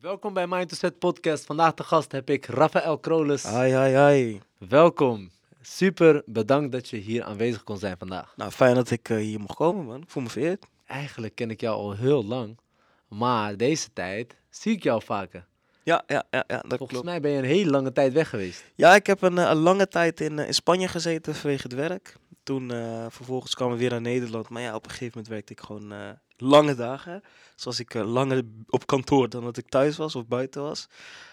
Welkom bij Mind to Set podcast. Vandaag de gast heb ik Rafael Kroles. Hi, hi, hi. Welkom. Super bedankt dat je hier aanwezig kon zijn vandaag. Nou, fijn dat ik eh, hier mocht komen, man. Ik voel me vereerd. Eigenlijk ken ik jou al heel lang, maar deze tijd zie ik jou vaker. Ja, ja, ja, ja dat Volgens klopt. mij ben je een hele lange tijd weg geweest. Ja, ik heb een, eh, een lange tijd in, eh, in Spanje gezeten vanwege het werk. Toen eh, vervolgens kwam ik weer naar Nederland. Maar ja, op een gegeven moment werkte ik gewoon eh, lange dagen. Zoals ik eh, langer op kantoor dan dat ik thuis was of buiten was.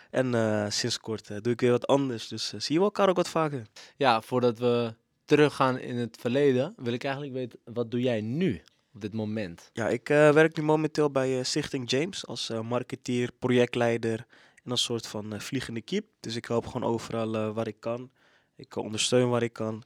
En sinds kort doe ik weer wat anders. Dus zien we elkaar ook wat vaker. Ja, voordat we teruggaan in het verleden, wil ik eigenlijk weten, wat doe jij nu op dit moment? Ja, ik werk nu momenteel bij Stichting James als marketeer, projectleider en een soort van vliegende kiep. Dus ik help gewoon overal waar ik kan. Ik ondersteun waar ik kan.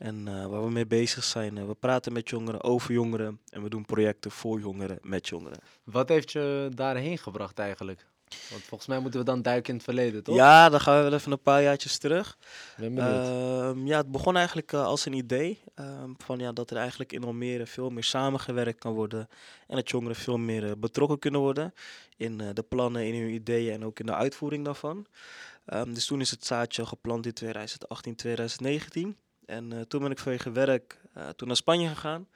En eh, waar we mee bezig zijn, eh, we praten met jongeren over jongeren en we doen projecten voor jongeren met jongeren. Wat heeft je daarheen gebracht eigenlijk? Want volgens mij moeten we dan duiken in het verleden, toch? Ja, dan gaan we wel even een paar jaartjes terug. Ben benieuwd. Ehm, ja, het begon eigenlijk eh, als een idee ehm, van ja, dat er eigenlijk in Almere veel meer samengewerkt kan worden en dat jongeren veel meer betrokken kunnen worden in de plannen, in hun ideeën en ook in de uitvoering daarvan. Ehm, dus toen is het zaadje geplant in 2018, 2019 en eh, toen ben ik vanwege werk eh, toen naar Spanje gegaan.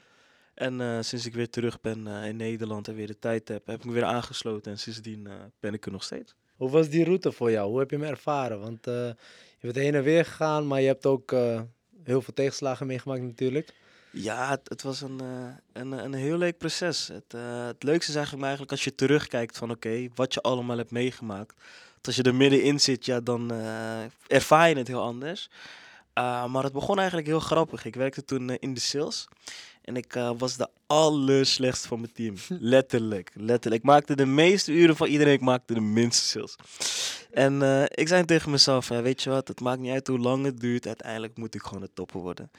En eh, sinds ik weer terug ben in Nederland en weer de tijd heb, heb ik me weer aangesloten en sindsdien ben ik er nog steeds. Hoe was die route voor jou? Hoe heb je hem ervaren? Want je bent heen en weer gegaan, maar je hebt ook heel veel tegenslagen meegemaakt natuurlijk. Ja, het, het was een, een, een heel leuk proces. Het, het leukste is eigenlijk, eigenlijk als je terugkijkt van oké, wat je allemaal hebt meegemaakt. Want als je er middenin zit, ja, dan ervaar je het heel anders. Ah, maar het begon eigenlijk heel grappig. Ik werkte toen eh, in de sales. En ik eh, was de allerslechtste van mijn team. letterlijk, letterlijk. Ik maakte de meeste uren van iedereen, ik maakte de minste sales. En eh, ik zei tegen mezelf, weet je wat, het maakt niet uit hoe lang het duurt. Uiteindelijk moet ik gewoon de topper worden.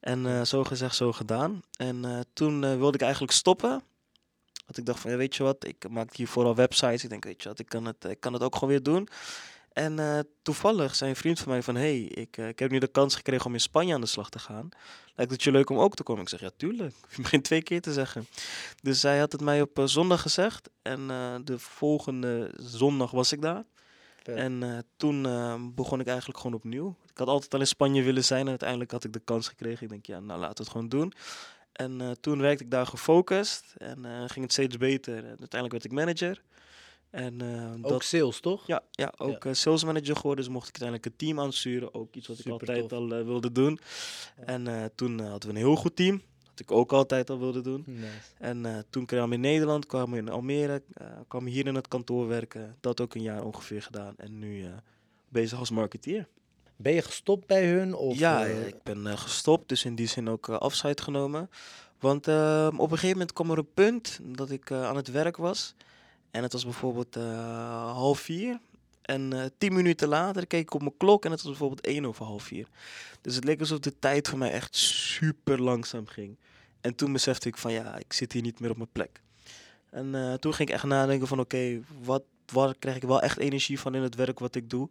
En eh, zo gezegd, zo gedaan. En eh, toen eh, wilde ik eigenlijk stoppen. Want ik dacht van, ja, weet je wat, ik maak hier vooral websites. Ik denk, weet je wat, ik kan het, ik kan het ook gewoon weer doen. En eh, toevallig zei een vriend van mij van, hey, ik, eh, ik heb nu de kans gekregen om in Spanje aan de slag te gaan. Lijkt het je leuk om ook te komen? Ik zeg, ja, tuurlijk. Je begint twee keer te zeggen. Dus hij had het mij op eh, zondag gezegd. En de volgende zondag was ik daar. En toen begon ik eigenlijk gewoon opnieuw. Ik had altijd al in Spanje willen zijn en uiteindelijk had ik de kans gekregen. Ik denk, ja, nou laten we het gewoon doen. En toen werkte ik daar gefocust en ging het steeds beter. En uiteindelijk werd ik manager. En eh, Ook dat, sales, toch? ja, ja, ook eh, sales manager geworden. Dus mocht ik uiteindelijk een team aansturen. Ook iets wat ik altijd tof. al eh, wilde doen. Ja. En toen hadden we een heel goed team. Wat ik ook altijd al wilde doen. Nice. En toen kwam ik in Nederland, kwam ik in Almere, kwam hier in het kantoor werken. Dat ook een jaar ongeveer gedaan. En nu bezig als marketeer. Ben je gestopt bij hun? Of, ja, ik ben gestopt, dus in die zin ook afscheid genomen. Want eh, op een gegeven moment kwam er een punt dat ik aan het werk was. En het was bijvoorbeeld eh, half vier. En eh, tien minuten later keek ik op mijn klok en het was bijvoorbeeld één over half vier. Dus het leek alsof de tijd voor mij echt super langzaam ging. En toen besefte ik van ja, ik zit hier niet meer op mijn plek. En eh, toen ging ik echt nadenken van oké, wat, waar krijg ik wel echt energie van in het werk wat ik doe?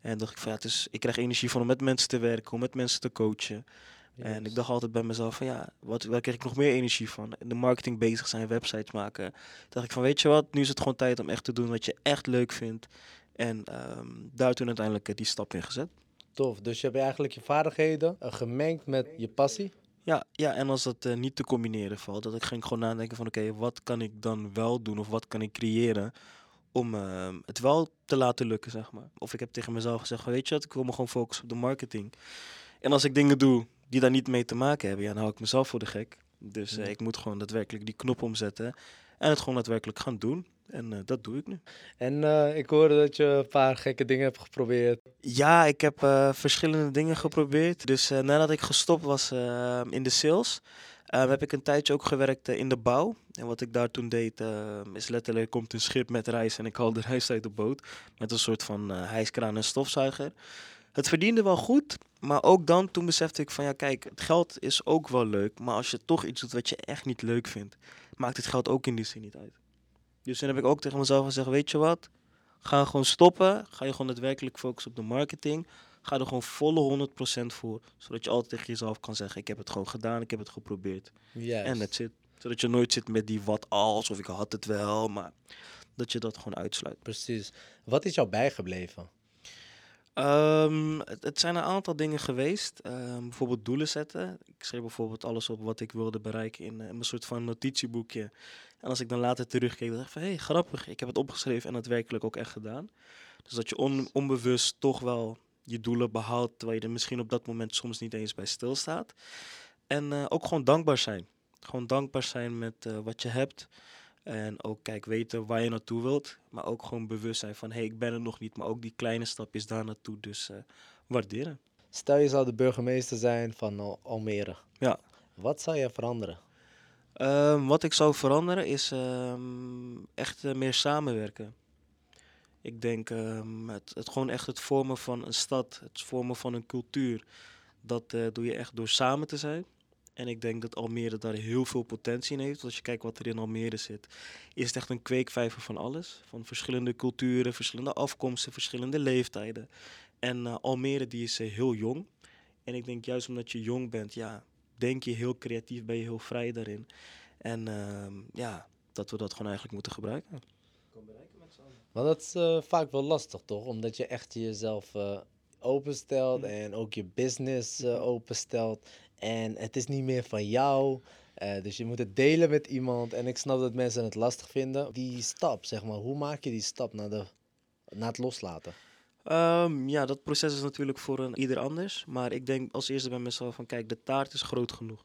En dacht ik van ja, het is, ik krijg energie van om met mensen te werken, om met mensen te coachen. En ik dacht altijd bij mezelf van ja, wat, waar krijg ik nog meer energie van? In de marketing bezig zijn, websites maken. dacht ik van weet je wat, nu is het gewoon tijd om echt te doen wat je echt leuk vindt. En ehm, daar toen uiteindelijk eh, die stap in gezet. Tof. Dus je hebt eigenlijk je vaardigheden eh, gemengd met je passie. Ja, ja, en als dat eh, niet te combineren valt, dat ik ging gewoon nadenken van oké, wat kan ik dan wel doen of wat kan ik creëren om ehm, het wel te laten lukken, zeg maar. Of ik heb tegen mezelf gezegd weet je wat, ik wil me gewoon focussen op de marketing. En als ik dingen doe die daar niet mee te maken hebben, ja, dan hou ik mezelf voor de gek. Dus eh, Ja. ik moet gewoon daadwerkelijk die knop omzetten en het gewoon daadwerkelijk gaan doen. En eh, dat doe ik nu. En eh, ik hoorde dat je een paar gekke dingen hebt geprobeerd. Ja, ik heb verschillende dingen geprobeerd. Dus nadat ik gestopt was in de sales, heb ik een tijdje ook gewerkt in de bouw. En wat ik daar toen deed, is letterlijk, er komt een schip met rijst en ik haal de rijst uit de boot. Met een soort van hijskraan en stofzuiger. Het verdiende wel goed, maar ook dan, toen besefte ik van ja, kijk, het geld is ook wel leuk. Maar als je toch iets doet wat je echt niet leuk vindt, maakt het geld ook in die zin niet uit. Dus toen heb ik ook tegen mezelf gezegd, weet je wat, ga gewoon stoppen. Ga je gewoon daadwerkelijk focussen op de marketing. Ga er gewoon volle 100% voor. Zodat je altijd tegen jezelf kan zeggen, ik heb het gewoon gedaan, ik heb het geprobeerd. Juist. En that's it. Zodat je nooit zit met die wat als, of ik had het wel, maar dat je dat gewoon uitsluit. Precies. Wat is jou bijgebleven? Ehm, het, zijn een aantal dingen geweest. Ehm, bijvoorbeeld doelen zetten. Ik schreef bijvoorbeeld alles op wat ik wilde bereiken in, eh, in een soort van notitieboekje. En als ik dan later terugkeek, dacht ik van... hé, hey, grappig, ik heb het opgeschreven en het werkelijk ook echt gedaan. Dus dat je on- onbewust toch wel je doelen behaalt... terwijl je er misschien op dat moment soms niet eens bij stilstaat. En eh, ook gewoon dankbaar zijn. Gewoon dankbaar zijn met eh, wat je hebt. En ook kijk, weten waar je naartoe wilt. Maar ook gewoon bewust zijn van... hé, hey, ik ben er nog niet, maar ook die kleine stapjes daar naartoe. Dus eh, waarderen. Stel je zou de burgemeester zijn van Al- Almere. Ja. Wat zou je veranderen? Ehm, wat ik zou veranderen is ehm, echt eh, meer samenwerken. Ik denk ehm, het, het gewoon echt het vormen van een stad, het vormen van een cultuur. Dat eh, doe je echt door samen te zijn. En ik denk dat Almere daar heel veel potentie in heeft. Want Als je kijkt wat er in Almere zit, is het echt een kweekvijver van alles. Van verschillende culturen, verschillende afkomsten, verschillende leeftijden. En eh, Almere die is eh, heel jong. En ik denk juist omdat je jong bent, ja, denk je heel creatief, ben je heel vrij daarin. En ehm, ja, dat we dat gewoon eigenlijk moeten gebruiken. Want dat is eh, vaak wel lastig, toch? Omdat je echt jezelf eh, openstelt Mm. en ook je business openstelt. En het is niet meer van jou. eh, dus je moet het delen met iemand. En ik snap dat mensen het lastig vinden. Die stap, zeg maar. Hoe maak je die stap naar, de, naar het loslaten? Ehm, ja, dat proces is natuurlijk voor een ieder anders. Maar ik denk als eerste bij mezelf van kijk, de taart is groot genoeg.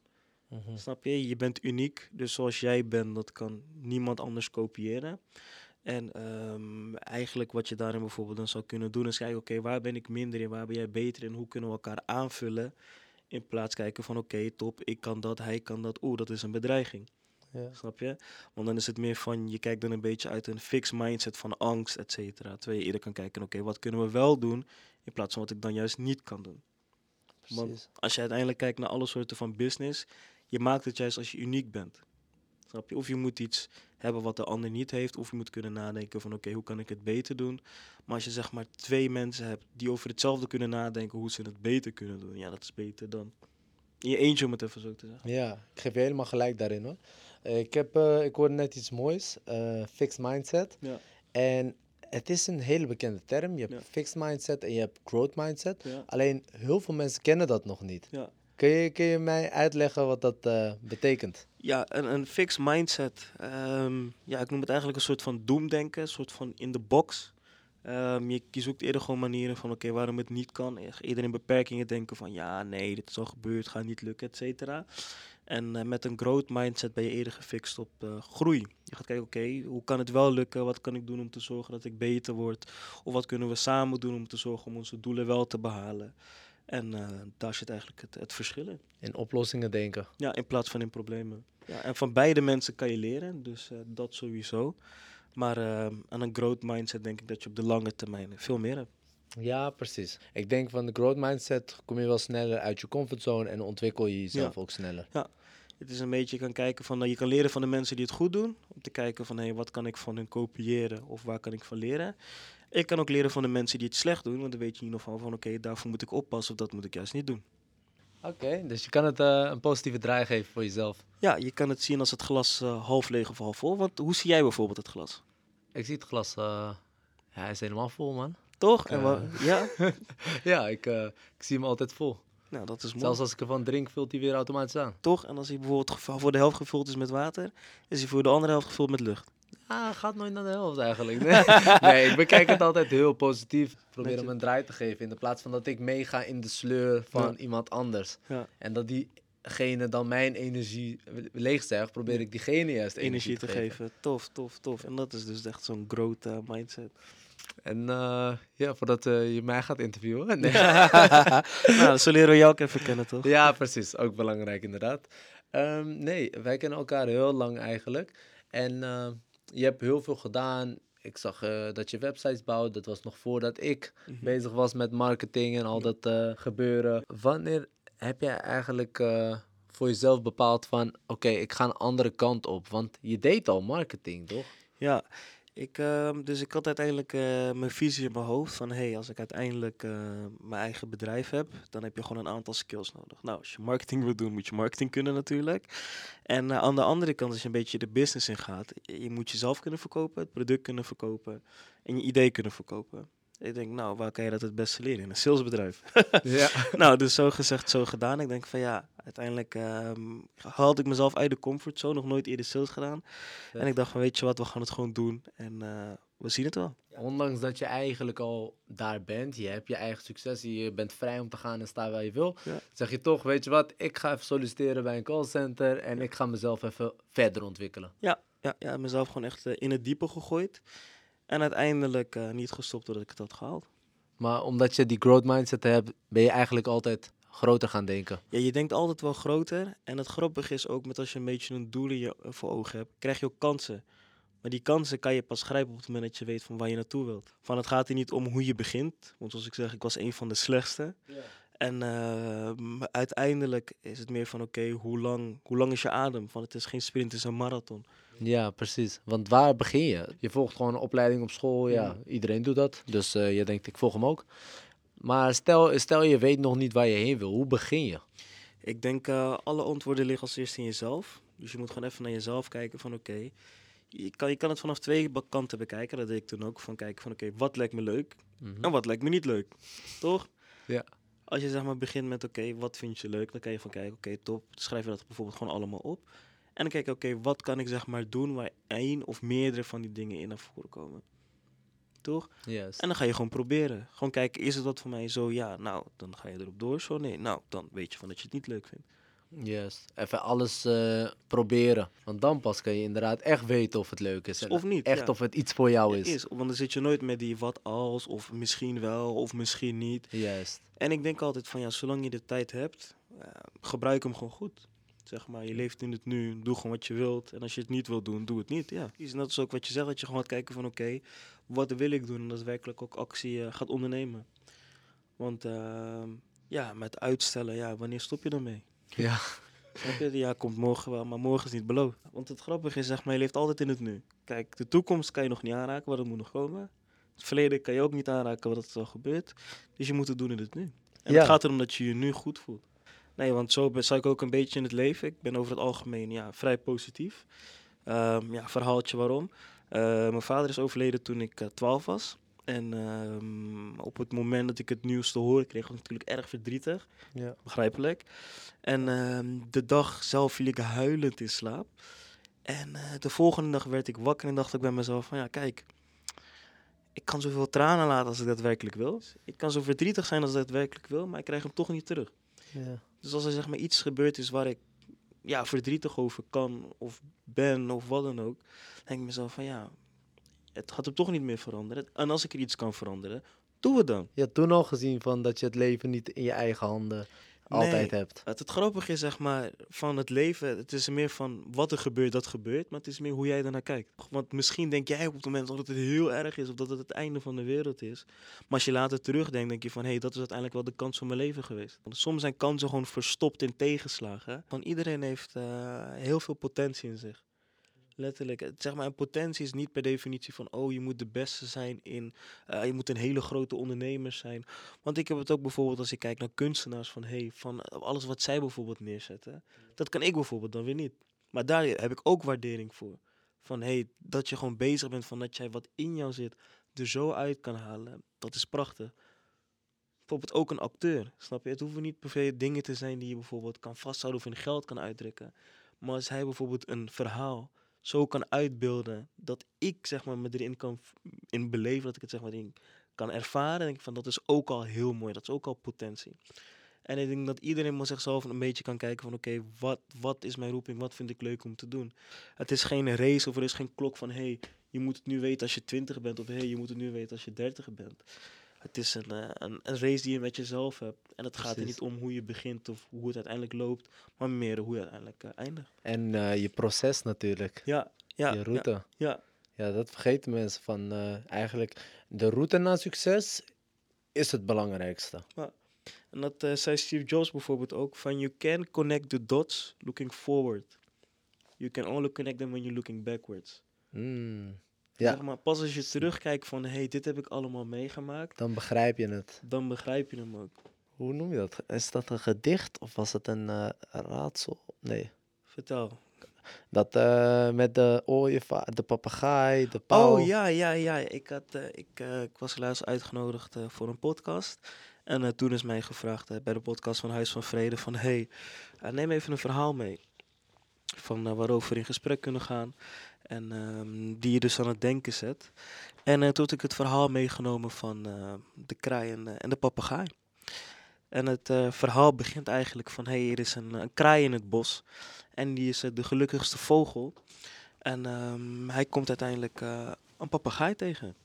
Mhm. Snap je? Je bent uniek. Dus zoals jij bent, dat kan niemand anders kopiëren. En ehm, eigenlijk wat je daarin bijvoorbeeld dan zou kunnen doen is kijken, oké, waar ben ik minder in, waar ben jij beter in, hoe kunnen we elkaar aanvullen? In plaats kijken van, oké, top, ik kan dat, hij kan dat, oeh, dat is een bedreiging. Ja. Snap je? Want dan is het meer van, je kijkt dan een beetje uit een fixed mindset van angst, et cetera. Terwijl je eerder kan kijken, oké, wat kunnen we wel doen, in plaats van wat ik dan juist niet kan doen. Want Precies. als je uiteindelijk kijkt naar alle soorten van business, je maakt het juist als je uniek bent. Snap je? Of je moet iets hebben wat de ander niet heeft, of je moet kunnen nadenken van oké, hoe kan ik het beter doen? Maar als je zeg maar twee mensen hebt die over hetzelfde kunnen nadenken hoe ze het beter kunnen doen, ja, dat is beter dan in je eentje om het even zo te zeggen. Ja, ik geef je helemaal gelijk daarin hoor. Ik, heb, eh, ik hoorde net iets moois, eh, fixed mindset. Ja. En het is een hele bekende term. Je hebt Ja. fixed mindset en je hebt growth mindset. Ja. Alleen heel veel mensen kennen dat nog niet. Ja. Kun je, je mij uitleggen wat dat eh, betekent? Ja, een, een fixed mindset. ehm, ja, ik noem het eigenlijk een soort van doemdenken, een soort van in de box. Ehm, je, zoekt eerder gewoon manieren van, oké, waarom het niet kan. Eerder in beperkingen denken van, ja, nee, dit is al gebeurd, gaat niet lukken, et cetera. En eh, met een growth mindset ben je eerder gefixt op eh, groei. Je gaat kijken, oké, hoe kan het wel lukken? Wat kan ik doen om te zorgen dat ik beter word? Of wat kunnen we samen doen om te zorgen om onze doelen wel te behalen? En eh, daar zit eigenlijk het, het verschil in. In oplossingen denken. Ja, in plaats van in problemen. Ja, en van beide mensen kan je leren, dus eh, dat sowieso. Maar eh, aan een growth mindset denk ik dat je op de lange termijn veel meer hebt. Ja, precies. Ik denk van de growth mindset kom je wel sneller uit je comfortzone en ontwikkel je jezelf Ja. ook sneller. Het is een beetje, je kan kijken van, eh, je kan leren van de mensen die het goed doen. Om te kijken van, hé, wat kan ik van hun kopiëren of waar kan ik van leren. Ik kan ook leren van de mensen die het slecht doen, want dan weet je in ieder geval van, oké, daarvoor moet ik oppassen of dat moet ik juist niet doen. Oké, dus je kan het eh, een positieve draai geven voor jezelf. Ja, je kan het zien als het glas eh, half leeg of half vol. Want hoe zie jij bijvoorbeeld het glas? Ik zie het glas, eh, ja, hij is helemaal vol man. Toch? En ja? ja, ik, ik zie hem altijd vol. Nou, dat is mooi. Zelfs als ik ervan drink, vult hij weer automatisch aan. Toch? En als hij bijvoorbeeld voor de helft gevuld is met water, is hij voor de andere helft gevuld met lucht. Ah, gaat nooit naar de helft eigenlijk. Nee, nee ik bekijk het altijd heel positief. Probeer hem een draai te geven in de plaats van dat ik meega in de sleur van Ja. iemand anders. Ja. En dat diegene dan mijn energie leegzuigt, probeer ik diegene juist Energie te geven. Tof, tof, tof. En dat is dus echt zo'n growth eh, mindset. En eh, ja, voordat eh, je mij gaat interviewen. Nee. nou, zo leren we jou ook even kennen, toch? ja, precies. Ook belangrijk inderdaad. Ehm, nee, wij kennen elkaar heel lang eigenlijk. En eh, je hebt heel veel gedaan. Ik zag eh, dat je websites bouwt. Dat was nog voordat ik Mhm. bezig was met marketing en al dat eh, gebeuren. Wanneer heb jij eigenlijk eh, voor jezelf bepaald van... Oké, ik ga een andere kant op. Want je deed al marketing, toch? Ja, Ik, ehm, dus ik had uiteindelijk eh, mijn visie in mijn hoofd van hey, als ik uiteindelijk eh, mijn eigen bedrijf heb, dan heb je gewoon een aantal skills nodig. Nou, als je marketing wil doen, moet je marketing kunnen natuurlijk. En eh, aan de andere kant, als je een beetje de business in gaat, je moet jezelf kunnen verkopen, het product kunnen verkopen en je idee kunnen verkopen. Ik denk, nou, waar kan je dat het beste leren? In een salesbedrijf. Ja. nou, dus zo gezegd, zo gedaan. Ik denk van ja, uiteindelijk ehm, haalde ik mezelf uit de comfortzone. Nog nooit eerder sales gedaan. En ik dacht van, weet je wat, we gaan het gewoon doen. En eh, we zien het wel. Ondanks dat je eigenlijk al daar bent, je hebt je eigen succes, je bent vrij om te gaan en staan waar je wil, Ja. zeg je toch, weet je wat, ik ga even solliciteren bij een callcenter en ik ga mezelf even verder ontwikkelen. Ja, ja, ja mezelf gewoon echt eh, in het diepe gegooid. En uiteindelijk eh, niet gestopt doordat ik het had gehaald. Maar omdat je die growth mindset hebt, ben je eigenlijk altijd groter gaan denken. Ja, je denkt altijd wel groter. En het grappige is ook met als je een beetje een doel in je, eh, voor ogen hebt, krijg je ook kansen. Maar die kansen kan je pas grijpen op het moment dat je weet van waar je naartoe wilt. Van het gaat er niet om hoe je begint. Want zoals ik zeg, ik was een van de slechtste. En ehm, uiteindelijk is het meer van oké, hoe, lang, hoe lang is je adem? Van het is geen sprint, het is een marathon. Ja, precies. Want waar begin je? Je volgt gewoon een opleiding op school. Ja, Ja. iedereen doet dat. Dus eh, je denkt, ik volg hem ook. Maar stel, stel je weet nog niet waar je heen wil. Hoe begin je? Ik denk eh, alle antwoorden liggen als eerste in jezelf. Dus je moet gewoon even naar jezelf kijken van oké. je, kan, je kan het vanaf twee kanten bekijken. Dat deed ik toen ook. Van kijken van oké, wat lijkt me leuk en wat lijkt me niet leuk. Toch? Ja. Als je zeg maar begint met oké, wat vind je leuk? Dan kan je van kijken, oké, top. Dan schrijf je dat bijvoorbeeld gewoon allemaal op. En dan kijk oké, wat kan ik zeg maar doen waar één of meerdere van die dingen in naar voren komen. Toch? Juist. En dan ga je gewoon proberen. Gewoon kijken, is het wat voor mij? Zo ja, nou, dan ga je erop door. Zo nee, nou, dan weet je van dat je het niet leuk vindt. Juist. Even alles eh, proberen. Want dan pas kan je inderdaad echt weten of het leuk is. en Of niet, Echt ja. of het iets voor jou is. is, want dan zit je nooit met die wat als, of misschien wel, of misschien niet. Juist. En ik denk altijd van ja, zolang je de tijd hebt, eh, gebruik hem gewoon goed. Zeg maar, je leeft in het nu, doe gewoon wat je wilt. En als je het niet wilt doen, doe het niet. Ja. Is net als ook wat je zegt, dat je gewoon gaat kijken van oké, wat wil ik doen? En daadwerkelijk ook actie eh, gaat ondernemen. Want ehm, ja, met uitstellen, ja, wanneer stop je daarmee? Ja. Ja, komt morgen wel, maar morgen is niet beloofd. Want het grappige is, zeg maar, je leeft altijd in het nu. Kijk, de toekomst kan je nog niet aanraken, wat er moet nog komen. Het verleden kan je ook niet aanraken, wat er al gebeurt. Dus je moet het doen in het nu. En Ja. het gaat erom dat je je nu goed voelt. Nee, want zo ben- sta ik ook een beetje in het leven. Ik ben over het algemeen ja, vrij positief. Ehm, ja, verhaaltje waarom. Eh, mijn vader is overleden toen ik eh, 12 was. En ehm, op het moment dat ik het nieuws te horen kreeg, was ik natuurlijk erg verdrietig Ja. begrijpelijk. En ehm, de dag zelf viel ik huilend in slaap. En eh, de volgende dag werd ik wakker en dacht ik bij mezelf van ja, kijk, ik kan zoveel tranen laten als ik dat werkelijk wil. Ik kan zo verdrietig zijn als ik dat werkelijk wil, maar ik krijg hem toch niet terug. Ja. Dus als er zeg maar iets gebeurd is waar ik ja, verdrietig over kan of ben of wat dan ook, denk ik mezelf van ja, het gaat hem toch niet meer veranderen. En als ik er iets kan veranderen, doe het dan. Je toen al gezien van dat je het leven niet in je eigen handen altijd Nee. hebt. Het, het grappige is, zeg maar, van het leven, het is meer van wat er gebeurt, dat gebeurt, maar het is meer hoe jij ernaar kijkt. Want misschien denk jij op het moment dat het heel erg is of dat het het einde van de wereld is. Maar als je later terugdenkt, denk je van, hé, hey, dat is uiteindelijk wel de kans van mijn leven geweest. Want soms zijn kansen gewoon verstopt in tegenslagen. Want iedereen heeft eh, heel veel potentie in zich. Letterlijk. Het- Zeg maar, en potentie is niet per definitie van, oh, je moet de beste zijn in, eh, je moet een hele grote ondernemer zijn. Want ik heb het ook bijvoorbeeld als ik kijk naar kunstenaars van hey, van eh, alles wat zij bijvoorbeeld neerzetten, dat kan ik bijvoorbeeld dan weer niet. Maar daar heb ik ook waardering voor. Van hey, dat je gewoon bezig bent van dat jij wat in jou zit er zo uit kan halen. Dat is prachtig. Bijvoorbeeld ook een acteur, snap je? Het hoeven niet per se dingen te zijn die je bijvoorbeeld kan vasthouden of in geld kan uitdrukken. Maar als hij bijvoorbeeld een verhaal zo kan uitbeelden dat ik zeg maar me erin kan in beleven, dat ik het zeg maar in kan ervaren, denk ik van dat is ook al heel mooi. Dat is ook al potentie. En ik denk dat iedereen maar zichzelf een beetje kan kijken van oké, wat, wat is mijn roeping? Wat vind ik leuk om te doen? Het is geen race of er is geen klok van hey, je moet het nu weten als je 20 bent of hey, je moet het nu weten als je 30 bent. Het is een, eh, een, een race die je met jezelf hebt. En het gaat er niet om hoe je begint of hoe het uiteindelijk loopt, maar meer hoe je uiteindelijk eh, eindigt. En eh, je proces natuurlijk. Ja, ja, je route. Ja, ja. Ja, dat vergeten mensen van eigenlijk de route naar succes is het belangrijkste. En dat zei Steve Jobs bijvoorbeeld ook van you can connect the dots looking forward. You can only connect them when you're looking backwards. Mm, Ja. Zeg maar, pas als je terugkijkt van, hé, hey, dit heb ik allemaal meegemaakt, Dan begrijp je het. dan begrijp je hem ook. Hoe noem je dat? Is dat een gedicht of was het een eh, raadsel? Nee. Vertel. Dat eh, met de ooievaar, de papegaai, de pauw. Oh ja, ja, ja. Ik, had, eh, ik, eh, ik was helaas uitgenodigd eh, voor een podcast. En eh, toen is mij gevraagd bij de podcast van Huis van Vrede van... hey, neem even een verhaal mee. Van waarover we in gesprek kunnen gaan. En ehm, die je dus aan het denken zet. En eh, toen had ik het verhaal meegenomen van eh, de kraai en, eh, en de papegaai. En het verhaal begint eigenlijk van... hey, er is een, een kraai in het bos. En die is de gelukkigste vogel. En ehm, hij komt uiteindelijk een papegaai tegen.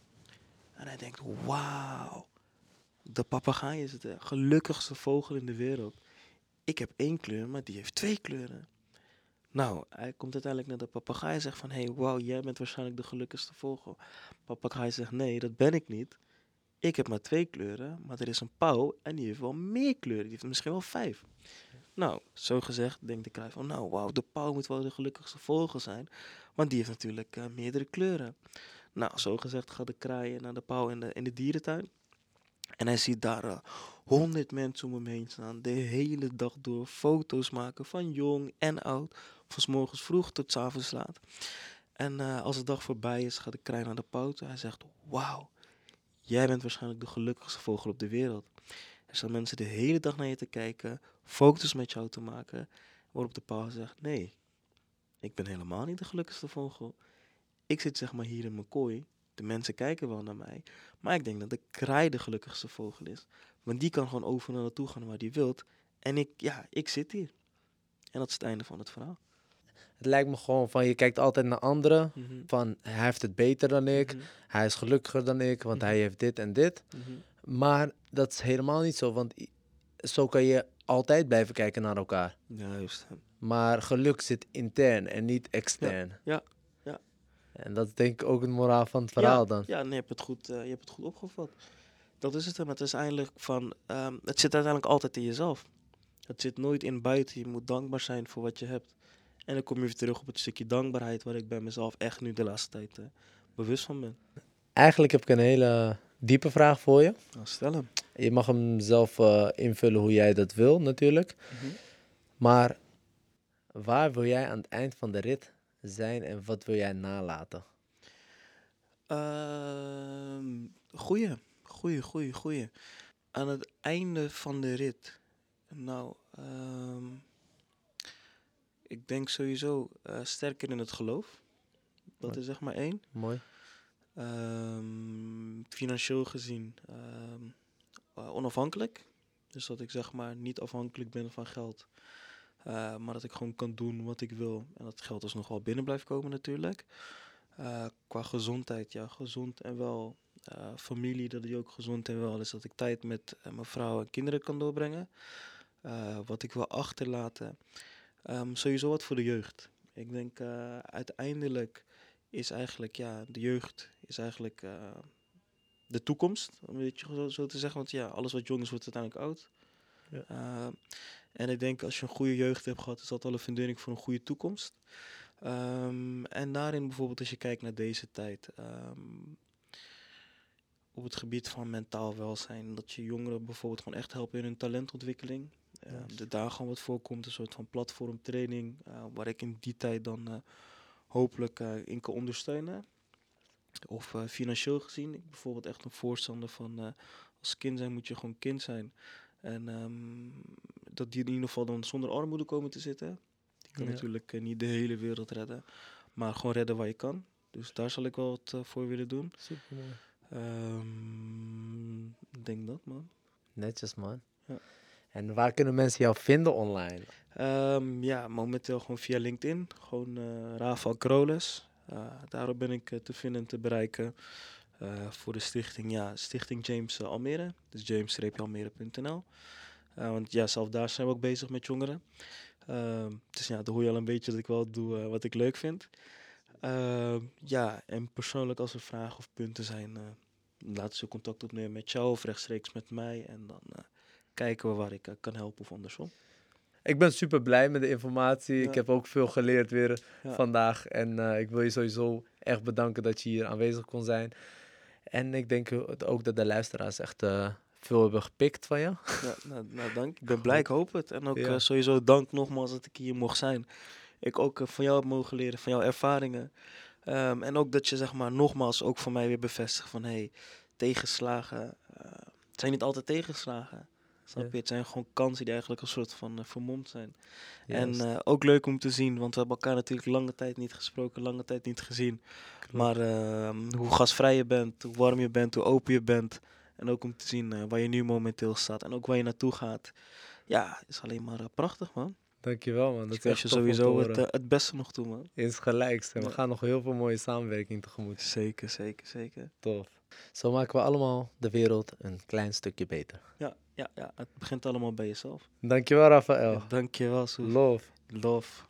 En hij denkt, wauw, de papegaai is de gelukkigste vogel in de wereld. Ik heb één kleur, maar die heeft twee kleuren. Nou, hij komt uiteindelijk naar de papegaai en zegt van, hey, wauw, jij bent waarschijnlijk de gelukkigste vogel. Papegaai zegt, nee, dat ben ik niet. Ik heb maar twee kleuren, maar er is een pauw en die heeft wel meer kleuren. Die heeft misschien wel vijf. Nou, zo gezegd denkt de kraai van, nou, wauw, de pauw moet wel de gelukkigste vogel zijn. Want die heeft natuurlijk eh, meerdere kleuren. Nou, zo gezegd gaat de kraai naar de pauw in de, in de dierentuin. En hij ziet daar eh, honderd mensen om hem heen staan. De hele dag door foto's maken van jong en oud. Van morgens vroeg tot avonds laat. En eh, als de dag voorbij is, gaat de kraai naar de toe. Hij zegt, wauw, jij bent waarschijnlijk de gelukkigste vogel op de wereld. Er staan mensen de hele dag naar je te kijken, foto's met jou te maken. Waarop de pauw zegt, nee, ik ben helemaal niet de gelukkigste vogel. Ik zit zeg maar hier in mijn kooi. De mensen kijken wel naar mij. Maar ik denk dat de kraai de gelukkigste vogel is. Want die kan gewoon overal naartoe gaan waar die wilt. En ik, ja, ik zit hier. En dat is het einde van het verhaal. Het lijkt me gewoon van, je kijkt altijd naar anderen. Van, hij heeft het beter dan ik. Mhm, Hij is gelukkiger dan ik, want Mhm. hij heeft dit en dit. mhm. Maar dat is helemaal niet zo, want zo kan je altijd blijven kijken naar elkaar. Juist. Maar geluk zit intern en niet extern. ja, ja. En dat is denk ik ook het moraal van het verhaal dan. Ja, nee, je hebt het goed, eh, je hebt het goed opgevat. Dat is het. Maar het is eigenlijk van, ehm, het zit uiteindelijk altijd in jezelf. Het zit nooit in buiten. Je moet dankbaar zijn voor wat je hebt. En dan kom je weer terug op het stukje dankbaarheid waar ik bij mezelf echt nu de laatste tijd eh, bewust van ben. Eigenlijk heb ik een hele diepe vraag voor je. Nou, stel hem. Je mag hem zelf eh, invullen hoe jij dat wil, natuurlijk. Maar waar wil jij aan het eind van de rit zijn en wat wil jij nalaten? Ehm, goeie, goeie, goeie, goeie. Aan het einde van de rit. Nou, ehm, ik denk sowieso eh, sterker in het geloof. Dat Mooi. is zeg maar één. Mooi. Ehm, financieel gezien ehm, eh, onafhankelijk. Dus dat ik zeg maar niet afhankelijk ben van geld. Eh, maar dat ik gewoon kan doen wat ik wil. En dat geld dus nog wel binnen blijft komen natuurlijk. Qua gezondheid, ja, gezond en wel. Familie, dat die ook gezond en wel is. Dat ik tijd met mijn vrouw en kinderen kan doorbrengen. Wat ik wil achterlaten. Ehm, sowieso wat voor de jeugd. Ik denk eh, uiteindelijk is eigenlijk, ja, de jeugd is eigenlijk eh, de toekomst, om een beetje zo, zo te zeggen. Want ja, alles wat jong is, wordt uiteindelijk oud. Ja. Eh, en ik denk, als je een goede jeugd hebt gehad, is dat al een fundering voor een goede toekomst. Ehm, en daarin bijvoorbeeld, als je kijkt naar deze tijd, ehm, op het gebied van mentaal welzijn, dat je jongeren bijvoorbeeld gewoon echt helpen in hun talentontwikkeling. Uh, Juist. de daar gewoon wat voorkomt, een soort van platformtraining, eh, waar ik in die tijd dan eh, hopelijk eh, in kan ondersteunen. Of financieel gezien, ik bijvoorbeeld echt een voorstander van als kind zijn moet je gewoon kind zijn. En ehm, dat die in ieder geval dan zonder armoede komen te zitten. Die kan Ja. natuurlijk niet de hele wereld redden, maar gewoon redden waar je kan. Dus daar zal ik wel wat voor willen doen. Supermooi. Ehm, ik denk dat, man. Netjes man. Ja. En waar kunnen mensen jou vinden online? Ehm, ja, momenteel gewoon via LinkedIn. Gewoon eh Rafael Kroles. Eh, daarop ben ik eh, te vinden en te bereiken. voor de stichting, ja, Stichting James Almere. Dus james-almere.nl. Want ja, zelf daar zijn we ook bezig met jongeren. Ehm, dus ja, dan hoor je al een beetje dat ik wel doe wat ik leuk vind. Ehm, ja, en persoonlijk als er vragen of punten zijn, laten ze contact opnemen met jou of rechtstreeks met mij. En dan kijken we waar ik eh, kan helpen of andersom. ik ben super blij met de informatie. Ja. Ik heb ook veel geleerd weer Ja. vandaag. En eh, ik wil je sowieso echt bedanken dat je hier aanwezig kon zijn. En ik denk ook dat de luisteraars echt eh, veel hebben gepikt van je. Ja, nou, nou, dank. Ik ben blij, ik hoop het. En ook Ja. sowieso dank nogmaals dat ik hier mocht zijn. Ik ook van jou heb mogen leren, van jouw ervaringen. Ehm, en ook dat je zeg maar nogmaals ook voor mij weer bevestigt van hey, tegenslagen. zijn niet altijd tegenslagen. Snap je? Het zijn gewoon kansen die eigenlijk een soort van eh, vermomd zijn. En eh, ook leuk om te zien, want we hebben elkaar natuurlijk lange tijd niet gesproken, lange tijd niet gezien. Maar ehm, hoe gastvrij je bent, hoe warm je bent, hoe open je bent. En ook om te zien eh, waar je nu momenteel staat en ook waar je naartoe gaat. Ja, is alleen maar prachtig, man. Dankjewel man. Dat Ik is wens je sowieso het, het beste nog toe, man. Insgelijks. En we gaan nog heel veel mooie samenwerking tegemoet. Zeker, zeker, zeker. Tof. Zo maken we allemaal de wereld een klein stukje beter. Ja, ja, ja, het begint allemaal bij jezelf. Dankjewel Rafael. Dankjewel, Soes. Love. Love.